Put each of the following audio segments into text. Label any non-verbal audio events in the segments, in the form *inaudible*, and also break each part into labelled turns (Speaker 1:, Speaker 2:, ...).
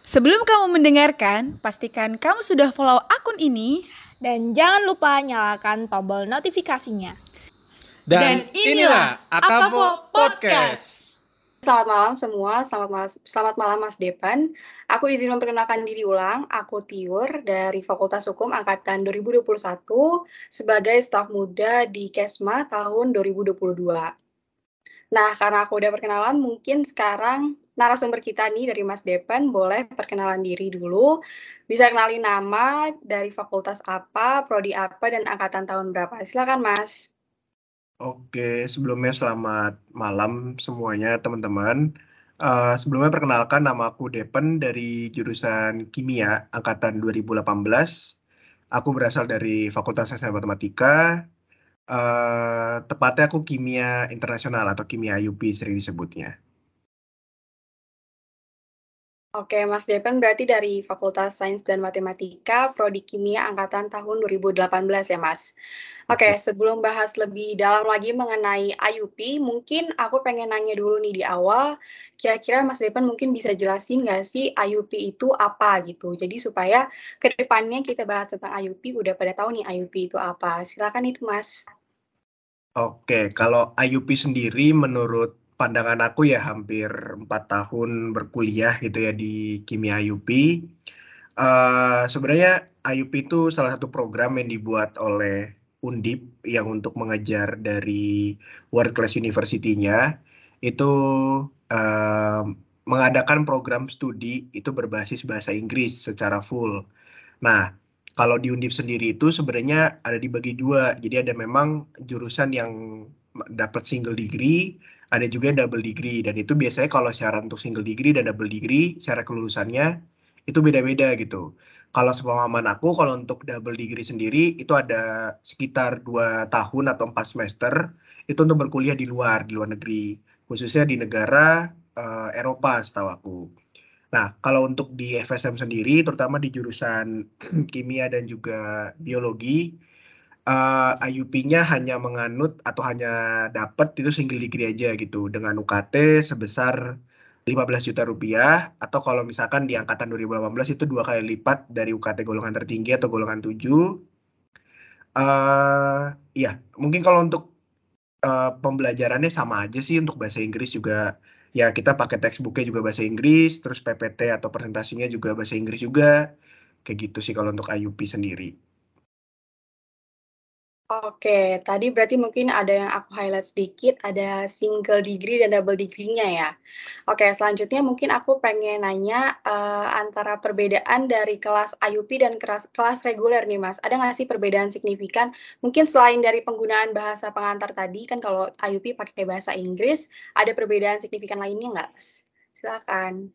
Speaker 1: Sebelum kamu mendengarkan, pastikan kamu sudah follow akun ini.
Speaker 2: Dan jangan lupa nyalakan tombol notifikasinya.
Speaker 1: Dan inilah Akavo Podcast.
Speaker 3: Selamat malam semua, selamat malam, selamat malam Mas Depan. Aku izin memperkenalkan diri ulang, aku Tiur dari Fakultas Hukum Angkatan 2021 sebagai staf muda di KESMA tahun 2022. Nah, karena aku udah perkenalan, mungkin sekarang narasumber kita nih dari Mas Depan boleh perkenalan diri dulu. Bisa kenali nama, dari fakultas apa, prodi apa, dan angkatan tahun berapa. Silakan Mas.
Speaker 4: Oke, sebelumnya selamat malam semuanya teman-teman. Uh, sebelumnya perkenalkan nama aku Depen dari jurusan Kimia angkatan 2018. Aku berasal dari Fakultas Sains Matematika. Uh, tepatnya aku Kimia Internasional atau Kimia IUP sering disebutnya.
Speaker 3: Oke, Mas Depen berarti dari Fakultas Sains dan Matematika, Prodi Kimia Angkatan tahun 2018 ya, Mas. Oke, sebelum bahas lebih dalam lagi mengenai IUP, mungkin aku pengen nanya dulu nih di awal, kira-kira Mas Depen mungkin bisa jelasin nggak sih IUP itu apa gitu? Jadi supaya ke depannya kita bahas tentang IUP, udah pada tahu nih IUP itu apa. Silakan itu, Mas.
Speaker 4: Oke, kalau IUP sendiri menurut pandangan aku ya hampir empat tahun berkuliah gitu ya di kimia IUP. Uh, sebenarnya IUP itu salah satu program yang dibuat oleh Undip yang untuk mengejar dari World Class University-nya itu uh, mengadakan program studi itu berbasis bahasa Inggris secara full. Nah, kalau di Undip sendiri itu sebenarnya ada dibagi dua. Jadi ada memang jurusan yang dapat single degree, ada juga yang double degree dan itu biasanya kalau syarat untuk single degree dan double degree syarat kelulusannya itu beda-beda gitu. Kalau sepemahaman aku kalau untuk double degree sendiri itu ada sekitar dua tahun atau empat semester itu untuk berkuliah di luar di luar negeri khususnya di negara uh, Eropa setahu aku. Nah, kalau untuk di FSM sendiri, terutama di jurusan *clears throat* kimia dan juga biologi, uh, eh, IUP-nya hanya menganut atau hanya dapat itu single degree aja gitu dengan UKT sebesar 15 juta rupiah atau kalau misalkan di angkatan 2018 itu dua kali lipat dari UKT golongan tertinggi atau golongan 7. Uh, iya, mungkin kalau untuk uh, pembelajarannya sama aja sih untuk bahasa Inggris juga ya kita pakai textbooknya juga bahasa Inggris, terus PPT atau presentasinya juga bahasa Inggris juga. Kayak gitu sih kalau untuk IUP sendiri.
Speaker 3: Oke, tadi berarti mungkin ada yang aku highlight sedikit, ada single degree dan double degree-nya ya. Oke, selanjutnya mungkin aku pengen nanya uh, antara perbedaan dari kelas IUP dan kelas, kelas reguler nih Mas. Ada nggak sih perbedaan signifikan? Mungkin selain dari penggunaan bahasa pengantar tadi, kan kalau IUP pakai bahasa Inggris, ada perbedaan signifikan lainnya nggak Mas? Silakan.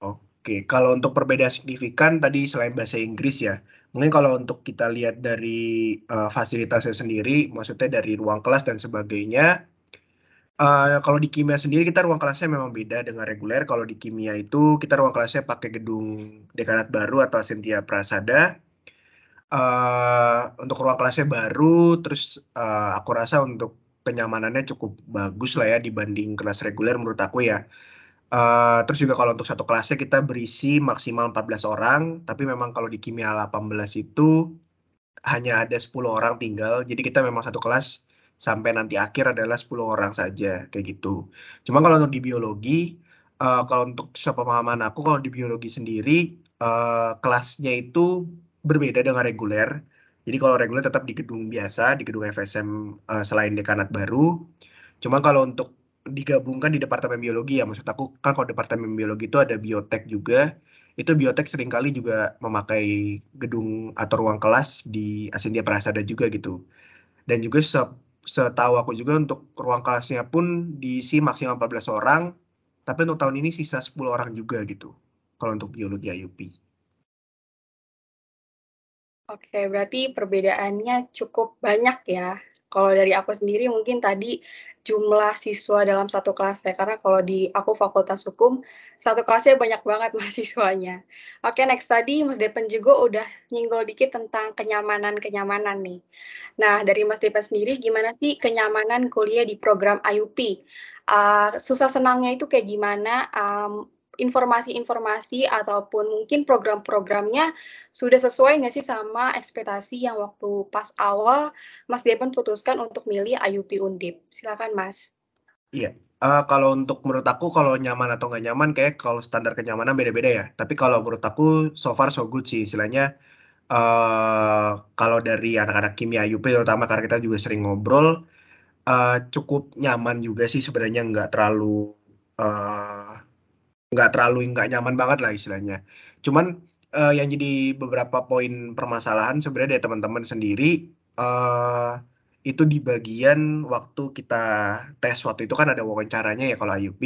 Speaker 4: Oke, kalau untuk perbedaan signifikan tadi selain bahasa Inggris ya, Mungkin kalau untuk kita lihat dari uh, fasilitasnya sendiri, maksudnya dari ruang kelas dan sebagainya, uh, kalau di kimia sendiri kita ruang kelasnya memang beda dengan reguler. Kalau di kimia itu kita ruang kelasnya pakai gedung dekanat baru atau Asentia Prasada. Uh, untuk ruang kelasnya baru, terus uh, aku rasa untuk kenyamanannya cukup bagus lah ya dibanding kelas reguler menurut aku ya. Uh, terus juga kalau untuk satu kelasnya kita berisi maksimal 14 orang, tapi memang kalau di kimia 18 itu hanya ada 10 orang tinggal. Jadi kita memang satu kelas sampai nanti akhir adalah 10 orang saja kayak gitu. Cuma kalau untuk di biologi, uh, kalau untuk sepemahaman aku kalau di biologi sendiri uh, kelasnya itu berbeda dengan reguler. Jadi kalau reguler tetap di gedung biasa, di gedung FSM uh, selain dekanat baru. Cuma kalau untuk digabungkan di departemen biologi ya maksud aku kan kalau departemen biologi itu ada biotek juga itu biotek sering kali juga memakai gedung atau ruang kelas di Asindia Prasada juga gitu dan juga se setahu aku juga untuk ruang kelasnya pun diisi maksimal 14 orang tapi untuk tahun ini sisa 10 orang juga gitu kalau untuk biologi IUP.
Speaker 3: Oke, berarti perbedaannya cukup banyak ya. Kalau dari aku sendiri mungkin tadi jumlah siswa dalam satu kelas ya, karena kalau di aku fakultas hukum, satu kelasnya banyak banget *laughs* mahasiswanya. Oke, next tadi Mas Depen juga udah nyinggol dikit tentang kenyamanan-kenyamanan nih. Nah, dari Mas Depen sendiri, gimana sih kenyamanan kuliah di program IUP? Uh, susah senangnya itu kayak gimana? Um, informasi-informasi ataupun mungkin program-programnya sudah sesuai nggak sih sama ekspektasi yang waktu pas awal Mas Depan putuskan untuk milih IUP Undip? Silakan Mas.
Speaker 4: Iya, uh, kalau untuk menurut aku kalau nyaman atau nggak nyaman kayak kalau standar kenyamanan beda-beda ya. Tapi kalau menurut aku so far so good sih istilahnya, uh, kalau dari anak-anak kimia IUP terutama karena kita juga sering ngobrol, uh, cukup nyaman juga sih sebenarnya nggak terlalu, uh, nggak terlalu nggak nyaman banget lah istilahnya. Cuman, uh, yang jadi beberapa poin permasalahan sebenarnya dari teman-teman sendiri, uh, itu di bagian waktu kita tes waktu itu kan ada wawancaranya ya kalau IUP,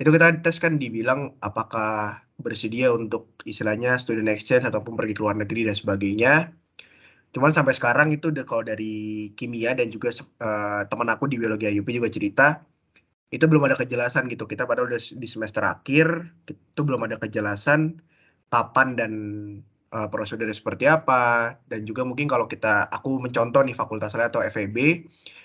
Speaker 4: itu kita tes kan dibilang apakah bersedia untuk istilahnya student exchange ataupun pergi ke luar negeri dan sebagainya. Cuman sampai sekarang itu kalau dari kimia dan juga uh, teman aku di biologi IUP juga cerita, itu belum ada kejelasan gitu. Kita padahal udah di semester akhir, itu belum ada kejelasan kapan dan uh, prosedurnya seperti apa dan juga mungkin kalau kita aku mencontoh nih fakultas saya atau FEB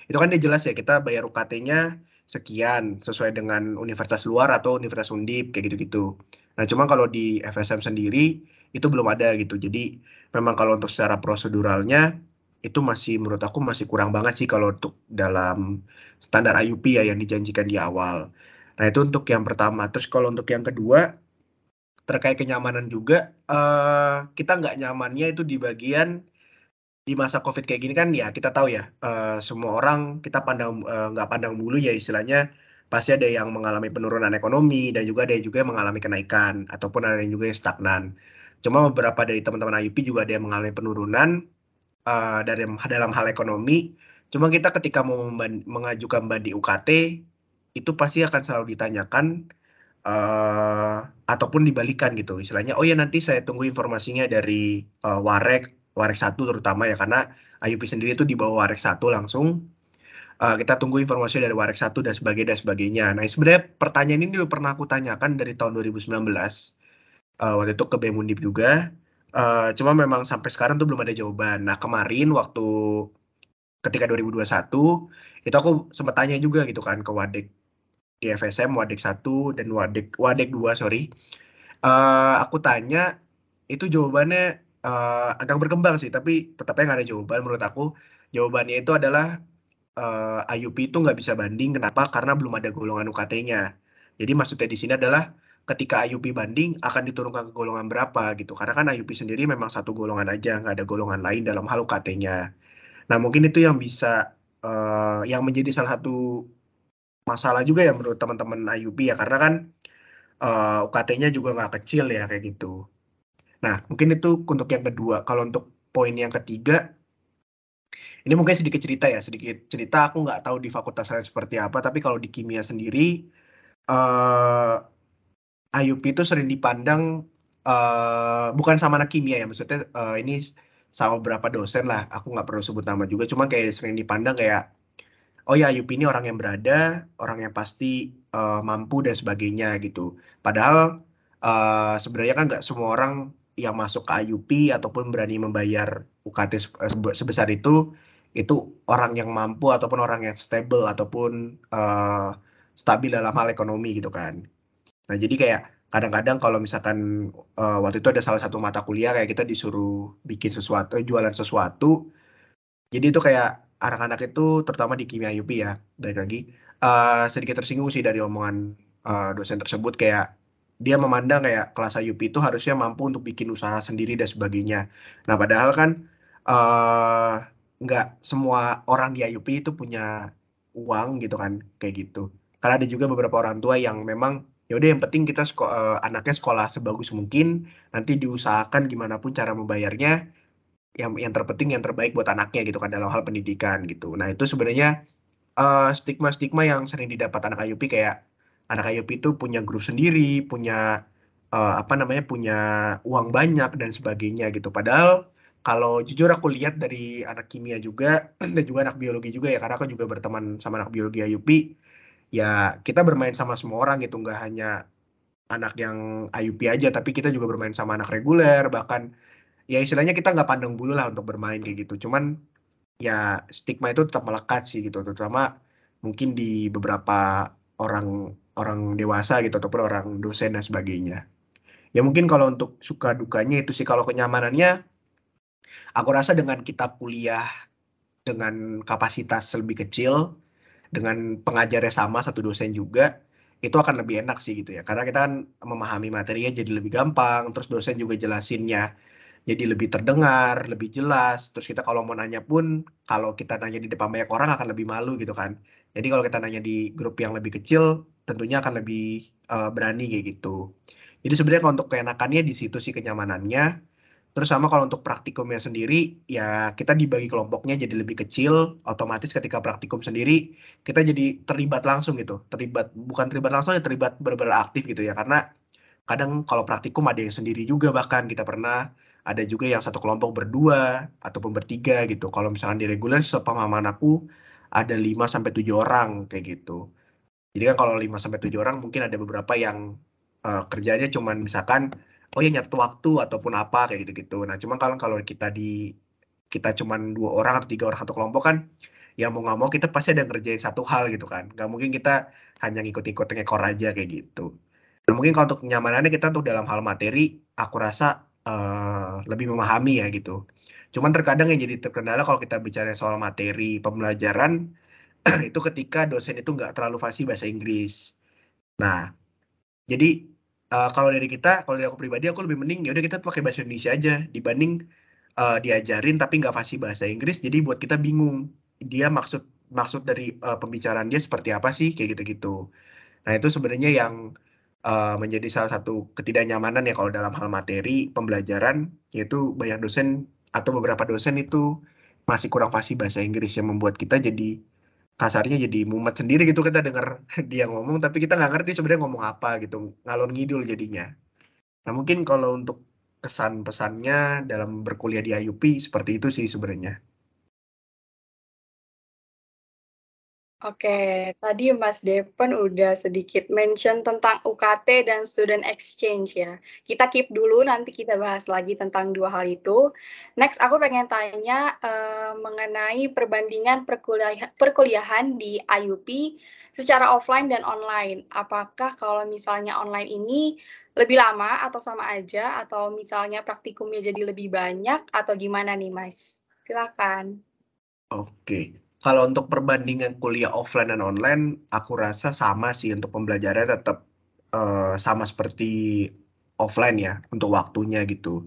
Speaker 4: itu kan dia jelas ya kita bayar UKT-nya sekian sesuai dengan universitas luar atau universitas undip kayak gitu-gitu. Nah cuma kalau di FSM sendiri itu belum ada gitu. Jadi memang kalau untuk secara proseduralnya itu masih menurut aku masih kurang banget sih kalau untuk dalam standar IUP ya yang dijanjikan di awal. Nah itu untuk yang pertama. Terus kalau untuk yang kedua terkait kenyamanan juga uh, kita nggak nyamannya itu di bagian di masa covid kayak gini kan ya kita tahu ya uh, semua orang kita pandang nggak uh, pandang bulu ya istilahnya pasti ada yang mengalami penurunan ekonomi dan juga ada yang juga yang mengalami kenaikan ataupun ada yang juga yang stagnan. Cuma beberapa dari teman-teman IUP juga ada yang mengalami penurunan uh, dari dalam hal ekonomi. Cuma kita ketika mau mengajukan banding UKT itu pasti akan selalu ditanyakan uh, ataupun dibalikan gitu istilahnya oh ya nanti saya tunggu informasinya dari uh, Warek Warek satu terutama ya karena IUP sendiri itu di bawah Warek satu langsung uh, kita tunggu informasi dari Warek satu dan sebagainya dan sebagainya. Nah sebenarnya pertanyaan ini juga pernah aku tanyakan dari tahun 2019 uh, waktu itu ke Bemundip juga. Uh, cuma memang sampai sekarang tuh belum ada jawaban. Nah kemarin waktu ketika 2021 itu aku sempat tanya juga gitu kan ke Wadek di FSM Wadek 1 dan Wadek Wadek 2 sorry. Uh, aku tanya itu jawabannya uh, agak berkembang sih tapi tetapnya nggak ada jawaban menurut aku. Jawabannya itu adalah uh, IUP itu nggak bisa banding. Kenapa? Karena belum ada golongan UKT-nya jadi maksudnya di sini adalah ketika IUP banding akan diturunkan ke golongan berapa gitu karena kan IUP sendiri memang satu golongan aja nggak ada golongan lain dalam hal UKT-nya nah mungkin itu yang bisa uh, yang menjadi salah satu masalah juga ya menurut teman-teman IUP ya karena kan uh, UKT-nya juga nggak kecil ya kayak gitu. Nah mungkin itu untuk yang kedua. Kalau untuk poin yang ketiga, ini mungkin sedikit cerita ya sedikit cerita aku nggak tahu di fakultas saya seperti apa tapi kalau di kimia sendiri uh, eh, IUP itu sering dipandang uh, bukan sama anak kimia ya maksudnya uh, ini sama beberapa dosen lah aku nggak perlu sebut nama juga cuma kayak sering dipandang kayak oh ya IUP ini orang yang berada, orang yang pasti uh, mampu dan sebagainya gitu. Padahal uh, sebenarnya kan nggak semua orang yang masuk ke IUP ataupun berani membayar UKT sebesar itu itu orang yang mampu ataupun orang yang stable ataupun uh, stabil dalam hal ekonomi gitu kan. Nah jadi kayak kadang-kadang kalau misalkan uh, waktu itu ada salah satu mata kuliah kayak kita disuruh bikin sesuatu, jualan sesuatu. Jadi itu kayak anak-anak itu terutama di kimia UP ya balik lagi uh, sedikit tersinggung sih dari omongan uh, dosen tersebut kayak dia memandang kayak kelas IUP itu harusnya mampu untuk bikin usaha sendiri dan sebagainya. Nah padahal kan uh, semua orang di IUP itu punya uang gitu kan kayak gitu. Karena ada juga beberapa orang tua yang memang ya udah yang penting kita uh, anaknya sekolah sebagus mungkin nanti diusahakan gimana pun cara membayarnya yang yang terpenting yang terbaik buat anaknya gitu kan dalam hal pendidikan gitu. Nah itu sebenarnya uh, stigma-stigma yang sering didapat anak IUP kayak anak IUP itu punya grup sendiri, punya uh, apa namanya punya uang banyak dan sebagainya gitu. Padahal kalau jujur aku lihat dari anak kimia juga *clears throat* dan juga anak biologi juga ya karena aku juga berteman sama anak biologi IUP ya kita bermain sama semua orang gitu nggak hanya anak yang IUP aja tapi kita juga bermain sama anak reguler bahkan ya istilahnya kita nggak pandang bulu lah untuk bermain kayak gitu cuman ya stigma itu tetap melekat sih gitu terutama mungkin di beberapa orang orang dewasa gitu ataupun orang dosen dan sebagainya. Ya mungkin kalau untuk suka dukanya itu sih kalau kenyamanannya aku rasa dengan kita kuliah dengan kapasitas lebih kecil dengan pengajarnya sama satu dosen juga itu akan lebih enak sih gitu ya. Karena kita kan memahami materinya jadi lebih gampang terus dosen juga jelasinnya jadi lebih terdengar lebih jelas. Terus kita kalau mau nanya pun kalau kita nanya di depan banyak orang akan lebih malu gitu kan. Jadi kalau kita nanya di grup yang lebih kecil tentunya akan lebih uh, berani kayak gitu. Jadi sebenarnya untuk keenakannya di situ sih kenyamanannya Terus sama kalau untuk praktikumnya sendiri, ya kita dibagi kelompoknya jadi lebih kecil, otomatis ketika praktikum sendiri, kita jadi terlibat langsung gitu. Terlibat, bukan terlibat langsung, ya terlibat benar-benar aktif gitu ya. Karena kadang kalau praktikum ada yang sendiri juga bahkan kita pernah, ada juga yang satu kelompok berdua, ataupun bertiga gitu. Kalau misalkan di reguler, sepemahaman aku, ada 5 sampai 7 orang kayak gitu. Jadi kan kalau 5 sampai 7 orang mungkin ada beberapa yang uh, kerjanya cuman misalkan oh ya nyatu waktu ataupun apa kayak gitu-gitu. Nah, cuma kalau kalau kita di kita cuma dua orang atau tiga orang satu kelompok kan, ya mau nggak mau kita pasti ada ngerjain satu hal gitu kan. Gak mungkin kita hanya ngikut-ikut ngekor aja kayak gitu. Nah, mungkin kalau untuk kenyamanannya kita untuk dalam hal materi, aku rasa uh, lebih memahami ya gitu. Cuman terkadang yang jadi terkendala kalau kita bicara soal materi pembelajaran, *clears throat* itu ketika dosen itu nggak terlalu fasih bahasa Inggris. Nah, jadi uh, kalau dari kita, kalau dari aku pribadi aku lebih mending ya udah kita pakai bahasa Indonesia aja dibanding uh, diajarin tapi nggak fasih bahasa Inggris. Jadi buat kita bingung dia maksud maksud dari uh, pembicaraan dia seperti apa sih kayak gitu-gitu. Nah itu sebenarnya yang uh, menjadi salah satu ketidaknyamanan ya kalau dalam hal materi pembelajaran yaitu banyak dosen atau beberapa dosen itu masih kurang fasih bahasa Inggris yang membuat kita jadi kasarnya jadi mumet sendiri gitu kita dengar *laughs* dia ngomong tapi kita nggak ngerti sebenarnya ngomong apa gitu ngalor ngidul jadinya. Nah mungkin kalau untuk kesan pesannya dalam berkuliah di IUP seperti itu sih sebenarnya
Speaker 3: Oke, tadi Mas Depen udah sedikit mention tentang UKT dan student exchange ya. Kita keep dulu, nanti kita bahas lagi tentang dua hal itu. Next, aku pengen tanya uh, mengenai perbandingan perkuliah perkuliahan di IUP secara offline dan online. Apakah kalau misalnya online ini lebih lama atau sama aja, atau misalnya praktikumnya jadi lebih banyak, atau gimana nih Mas? Silakan.
Speaker 4: Oke, kalau untuk perbandingan kuliah offline dan online, aku rasa sama sih untuk pembelajarannya tetap uh, sama seperti offline ya untuk waktunya gitu.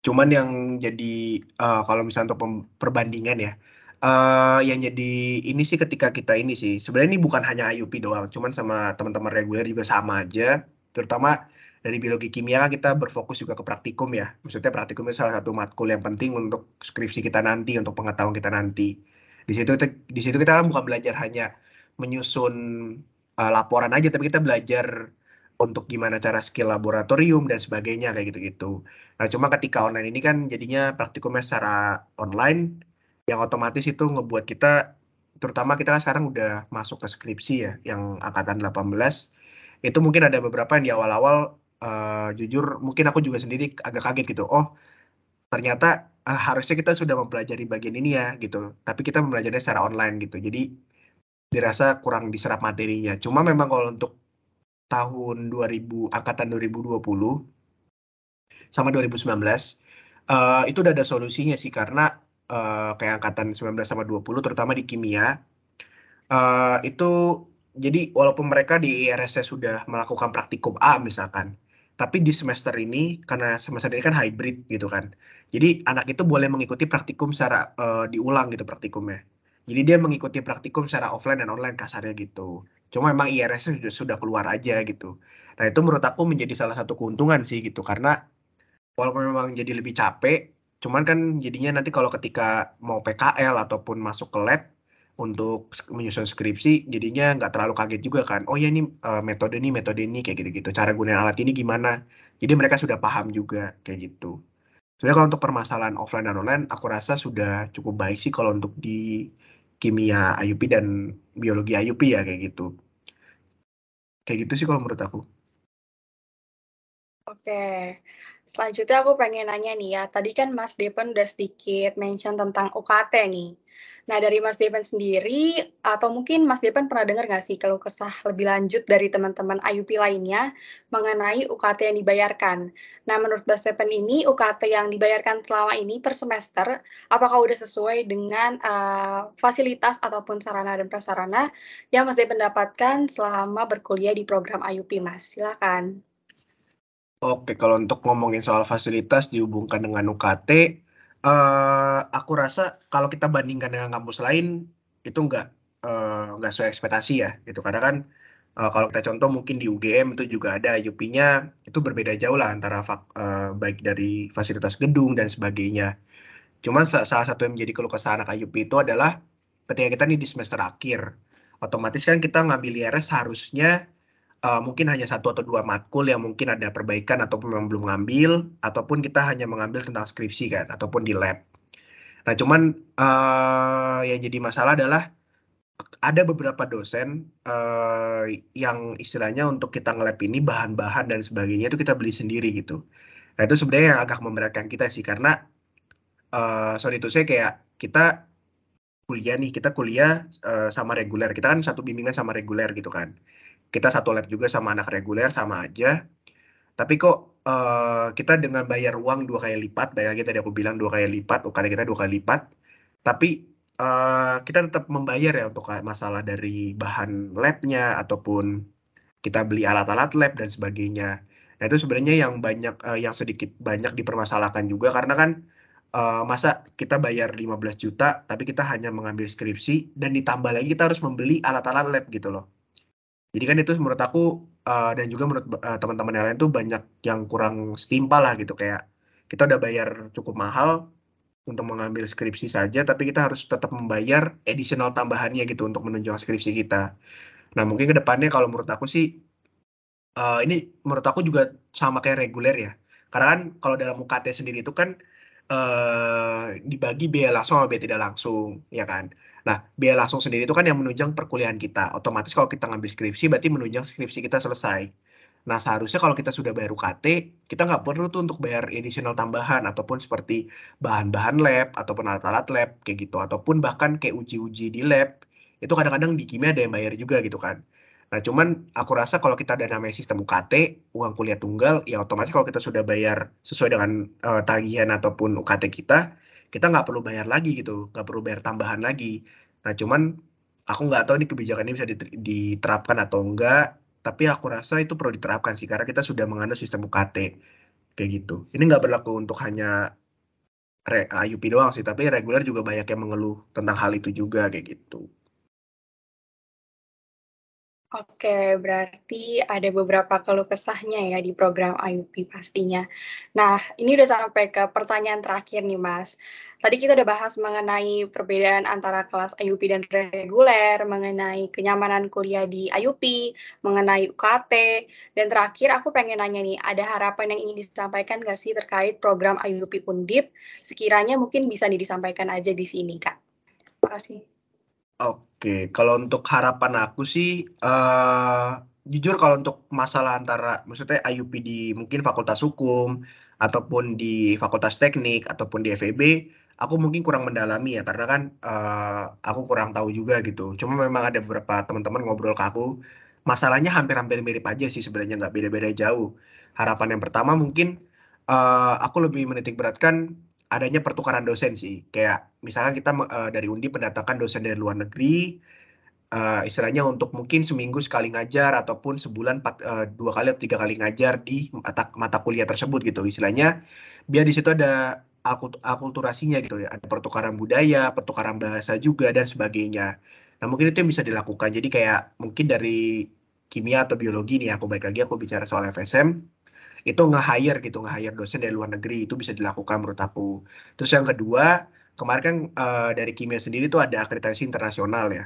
Speaker 4: Cuman yang jadi uh, kalau misalnya untuk perbandingan ya, uh, yang jadi ini sih ketika kita ini sih sebenarnya ini bukan hanya IUP doang, cuman sama teman-teman reguler juga sama aja. Terutama dari biologi kimia kan kita berfokus juga ke praktikum ya. Maksudnya praktikum itu salah satu matkul yang penting untuk skripsi kita nanti, untuk pengetahuan kita nanti. Di situ di situ kita kan bukan belajar hanya menyusun uh, laporan aja, tapi kita belajar untuk gimana cara skill laboratorium dan sebagainya kayak gitu-gitu. Nah, cuma ketika online ini kan jadinya praktikumnya secara online yang otomatis itu ngebuat kita terutama kita kan sekarang udah masuk ke skripsi ya yang angkatan 18 itu mungkin ada beberapa yang di awal-awal uh, jujur mungkin aku juga sendiri agak kaget gitu. Oh ternyata uh, harusnya kita sudah mempelajari bagian ini ya gitu. Tapi kita mempelajarinya secara online gitu. Jadi dirasa kurang diserap materinya. Cuma memang kalau untuk tahun 2000 angkatan 2020 sama 2019 uh, eh, itu udah ada solusinya sih. Karena uh, kayak angkatan 19 sama 20 terutama di kimia uh, itu jadi walaupun mereka di IRS sudah melakukan praktikum A misalkan tapi di semester ini karena semester ini kan hybrid gitu kan. Jadi anak itu boleh mengikuti praktikum secara uh, diulang gitu praktikumnya. Jadi dia mengikuti praktikum secara offline dan online kasarnya gitu. Cuma memang IRS sudah sudah keluar aja gitu. Nah, itu menurut aku menjadi salah satu keuntungan sih gitu karena walaupun memang jadi lebih capek, cuman kan jadinya nanti kalau ketika mau PKL ataupun masuk ke lab untuk menyusun skripsi jadinya nggak terlalu kaget juga kan oh ya ini uh, metode ini metode ini kayak gitu-gitu. Cara gunain alat ini gimana? Jadi mereka sudah paham juga kayak gitu. Sebenarnya kalau untuk permasalahan offline dan online aku rasa sudah cukup baik sih kalau untuk di kimia IUP dan biologi IUP ya kayak gitu. Kayak gitu sih kalau menurut aku
Speaker 3: Oke. Selanjutnya aku pengen nanya nih ya, tadi kan Mas Depen udah sedikit mention tentang UKT nih. Nah, dari Mas Depen sendiri, atau mungkin Mas Depen pernah dengar nggak sih keluh kesah lebih lanjut dari teman-teman IUP lainnya mengenai UKT yang dibayarkan? Nah, menurut Mas Depen ini, UKT yang dibayarkan selama ini per semester, apakah udah sesuai dengan uh, fasilitas ataupun sarana dan prasarana yang Mas Depen dapatkan selama berkuliah di program IUP, Mas? Silakan.
Speaker 4: Oke, kalau untuk ngomongin soal fasilitas dihubungkan dengan UKT, uh, aku rasa kalau kita bandingkan dengan kampus lain, itu nggak uh, sesuai ekspektasi ya, gitu. Karena kan uh, kalau kita contoh mungkin di UGM itu juga ada UP-nya, itu berbeda jauh lah antara uh, baik dari fasilitas gedung dan sebagainya. Cuman salah satu yang menjadi keluh kesah anak IUP itu adalah ketika kita nih di semester akhir, otomatis kan kita ngambil IRS harusnya uh, mungkin hanya satu atau dua matkul yang mungkin ada perbaikan ataupun memang belum ngambil, ataupun kita hanya mengambil tentang skripsi kan, ataupun di lab. Nah, cuman uh, yang jadi masalah adalah ada beberapa dosen uh, yang istilahnya untuk kita ngelab ini bahan-bahan dan sebagainya itu kita beli sendiri gitu. Nah itu sebenarnya yang agak memberatkan kita sih karena uh, sorry itu saya kayak kita kuliah nih kita kuliah uh, sama reguler kita kan satu bimbingan sama reguler gitu kan kita satu lab juga sama anak reguler sama aja. Tapi kok uh, kita dengan bayar uang dua kali lipat bayar lagi tadi aku bilang dua kali lipat UKT kita dua kali lipat. Tapi uh, kita tetap membayar ya untuk masalah dari bahan labnya ataupun kita beli alat-alat lab dan sebagainya. Nah itu sebenarnya yang banyak uh, yang sedikit banyak dipermasalahkan juga karena kan uh, masa kita bayar 15 juta tapi kita hanya mengambil skripsi dan ditambah lagi kita harus membeli alat-alat lab gitu loh jadi kan itu menurut aku uh, dan juga menurut uh, teman-teman yang lain tuh banyak yang kurang setimpal lah gitu kayak kita udah bayar cukup mahal untuk mengambil skripsi saja tapi kita harus tetap membayar additional tambahannya gitu untuk menunjang skripsi kita. Nah, mungkin ke depannya kalau menurut aku sih uh, ini menurut aku juga sama kayak reguler ya. Karena kan kalau dalam UKT sendiri itu kan uh, dibagi biaya langsung sama biaya tidak langsung, ya kan. Nah, biaya langsung sendiri itu kan yang menunjang perkuliahan kita. Otomatis kalau kita ngambil skripsi, berarti menunjang skripsi kita selesai. Nah, seharusnya kalau kita sudah bayar UKT, kita nggak perlu tuh untuk bayar additional tambahan, ataupun seperti bahan-bahan lab, ataupun alat-alat lab, kayak gitu. Ataupun bahkan kayak uji-uji di lab, itu kadang-kadang di kimia ada yang bayar juga gitu kan. Nah, cuman aku rasa kalau kita ada namanya sistem UKT, uang kuliah tunggal, ya otomatis kalau kita sudah bayar sesuai dengan uh, tagihan ataupun UKT kita, kita nggak perlu bayar lagi gitu, nggak perlu bayar tambahan lagi. Nah, cuman aku nggak tahu ini kebijakan ini bisa diterapkan atau enggak, tapi aku rasa itu perlu diterapkan sih karena kita sudah menganut sistem UKT kayak gitu. Ini nggak berlaku untuk hanya IUP doang sih, tapi reguler juga banyak yang mengeluh tentang hal itu juga kayak gitu.
Speaker 3: Oke, berarti ada beberapa keluh kesahnya ya di program IUP pastinya. Nah, ini udah sampai ke pertanyaan terakhir nih, Mas. Tadi kita udah bahas mengenai perbedaan antara kelas IUP dan reguler, mengenai kenyamanan kuliah di IUP, mengenai UKT, dan terakhir aku pengen nanya nih, ada harapan yang ingin disampaikan nggak sih terkait program IUP Undip? Sekiranya mungkin bisa disampaikan aja di sini, Kak. Terima kasih.
Speaker 4: Oke, kalau untuk harapan aku sih, uh, jujur kalau untuk masalah antara maksudnya IUP di mungkin Fakultas Hukum, ataupun di Fakultas Teknik, ataupun di FEB, aku mungkin kurang mendalami ya karena kan, uh, aku kurang tahu juga gitu. Cuma memang ada beberapa teman-teman ngobrol ke aku, masalahnya hampir-hampir mirip aja sih sebenarnya nggak beda-beda jauh. Harapan yang pertama mungkin, uh, aku lebih menitik beratkan adanya pertukaran dosen sih. Kayak misalkan kita uh, dari Undi mendatangkan dosen dari luar negeri, uh, istilahnya untuk mungkin seminggu sekali ngajar ataupun sebulan empat, uh, dua kali atau tiga kali ngajar di mata, mata kuliah tersebut gitu. Istilahnya biar di situ ada akulturasinya gitu ya, ada pertukaran budaya, pertukaran bahasa juga dan sebagainya. Nah mungkin itu yang bisa dilakukan. Jadi kayak mungkin dari kimia atau biologi nih aku baik lagi aku bicara soal FSM itu nge-hire gitu, nge-hire dosen dari luar negeri itu bisa dilakukan menurut aku. Terus yang kedua, kemarin kan uh, dari kimia sendiri tuh ada akreditasi internasional ya.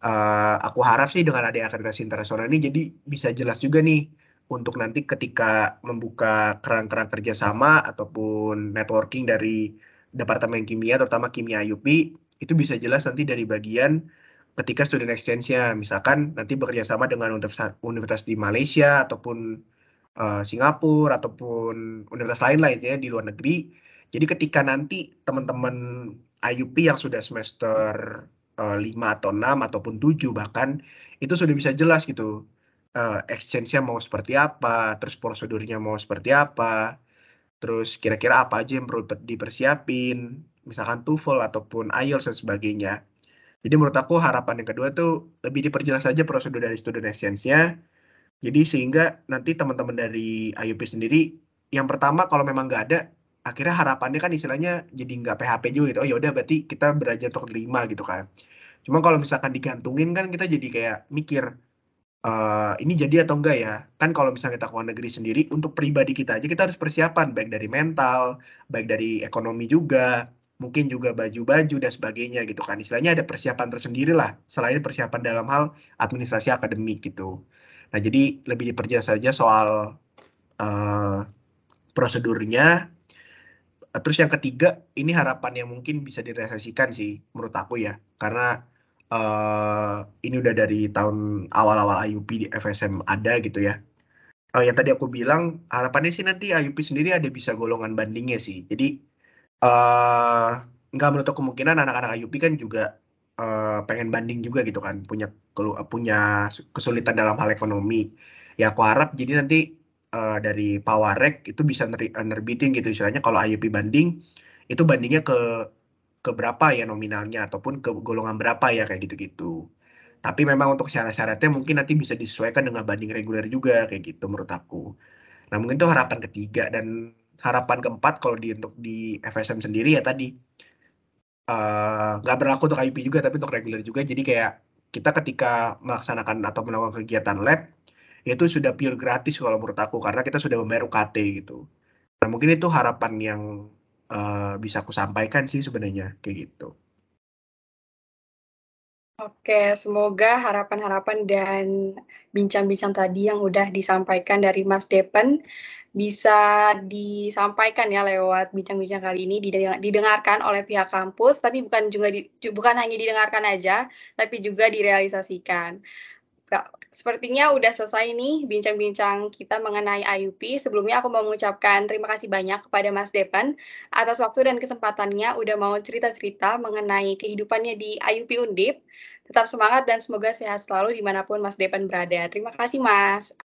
Speaker 4: Uh, aku harap sih dengan ada akreditasi internasional ini jadi bisa jelas juga nih untuk nanti ketika membuka keran-keran kerjasama ataupun networking dari Departemen Kimia, terutama Kimia IUP, itu bisa jelas nanti dari bagian ketika student exchange-nya, misalkan nanti bekerja sama dengan universitas di Malaysia ataupun uh, Singapura ataupun universitas lain lah ya di luar negeri. Jadi ketika nanti teman-teman IUP yang sudah semester uh, 5 atau 6 ataupun 7 bahkan itu sudah bisa jelas gitu. Uh, exchange-nya mau seperti apa, terus prosedurnya mau seperti apa, terus kira-kira apa aja yang perlu dipersiapin, misalkan TOEFL ataupun IELTS dan sebagainya. Jadi menurut aku harapan yang kedua tuh lebih diperjelas saja prosedur dari student exchange-nya. Jadi sehingga nanti teman-teman dari IUP sendiri, yang pertama kalau memang nggak ada, akhirnya harapannya kan istilahnya jadi nggak PHP juga gitu. Oh ya udah berarti kita belajar untuk lima gitu kan. Cuma kalau misalkan digantungin kan kita jadi kayak mikir, uh, ini jadi atau enggak ya? Kan kalau misalnya kita ke luar negeri sendiri, untuk pribadi kita aja kita harus persiapan, baik dari mental, baik dari ekonomi juga, mungkin juga baju-baju dan sebagainya gitu kan. Istilahnya ada persiapan tersendiri lah, selain persiapan dalam hal administrasi akademik gitu. Nah jadi lebih diperjelas saja soal uh, prosedurnya. Terus yang ketiga, ini harapan yang mungkin bisa direalisasikan sih menurut aku ya, karena uh, ini udah dari tahun awal-awal IUP di FSM ada gitu ya. Uh, yang tadi aku bilang harapannya sih nanti IUP sendiri ada bisa golongan bandingnya sih. Jadi uh, nggak menutup kemungkinan anak-anak IUP kan juga uh, pengen banding juga gitu kan, punya punya kesulitan dalam hal ekonomi. Ya aku harap jadi nanti uh, dari Pawarek itu bisa nerbitin gitu istilahnya kalau IUP banding itu bandingnya ke ke berapa ya nominalnya ataupun ke golongan berapa ya kayak gitu-gitu. Tapi memang untuk syarat-syaratnya mungkin nanti bisa disesuaikan dengan banding reguler juga kayak gitu menurut aku. Nah mungkin itu harapan ketiga dan harapan keempat kalau di untuk di FSM sendiri ya tadi nggak uh, berlaku untuk IP juga tapi untuk reguler juga. Jadi kayak kita ketika melaksanakan atau melakukan kegiatan lab itu sudah pure gratis kalau menurut aku karena kita sudah membayar UKT gitu. Nah mungkin itu harapan yang uh, bisa aku sampaikan sih sebenarnya kayak gitu.
Speaker 3: Oke, semoga harapan-harapan dan bincang-bincang tadi yang udah disampaikan dari Mas Depen bisa disampaikan ya lewat bincang-bincang kali ini didengarkan oleh pihak kampus, tapi bukan juga di, bukan hanya didengarkan aja, tapi juga direalisasikan. Sepertinya udah selesai nih bincang-bincang kita mengenai IUP. Sebelumnya aku mau mengucapkan terima kasih banyak kepada Mas Depan atas waktu dan kesempatannya udah mau cerita-cerita mengenai kehidupannya di IUP Undip. Tetap semangat dan semoga sehat selalu di mana pun Mas Depan berada. Terima kasih Mas.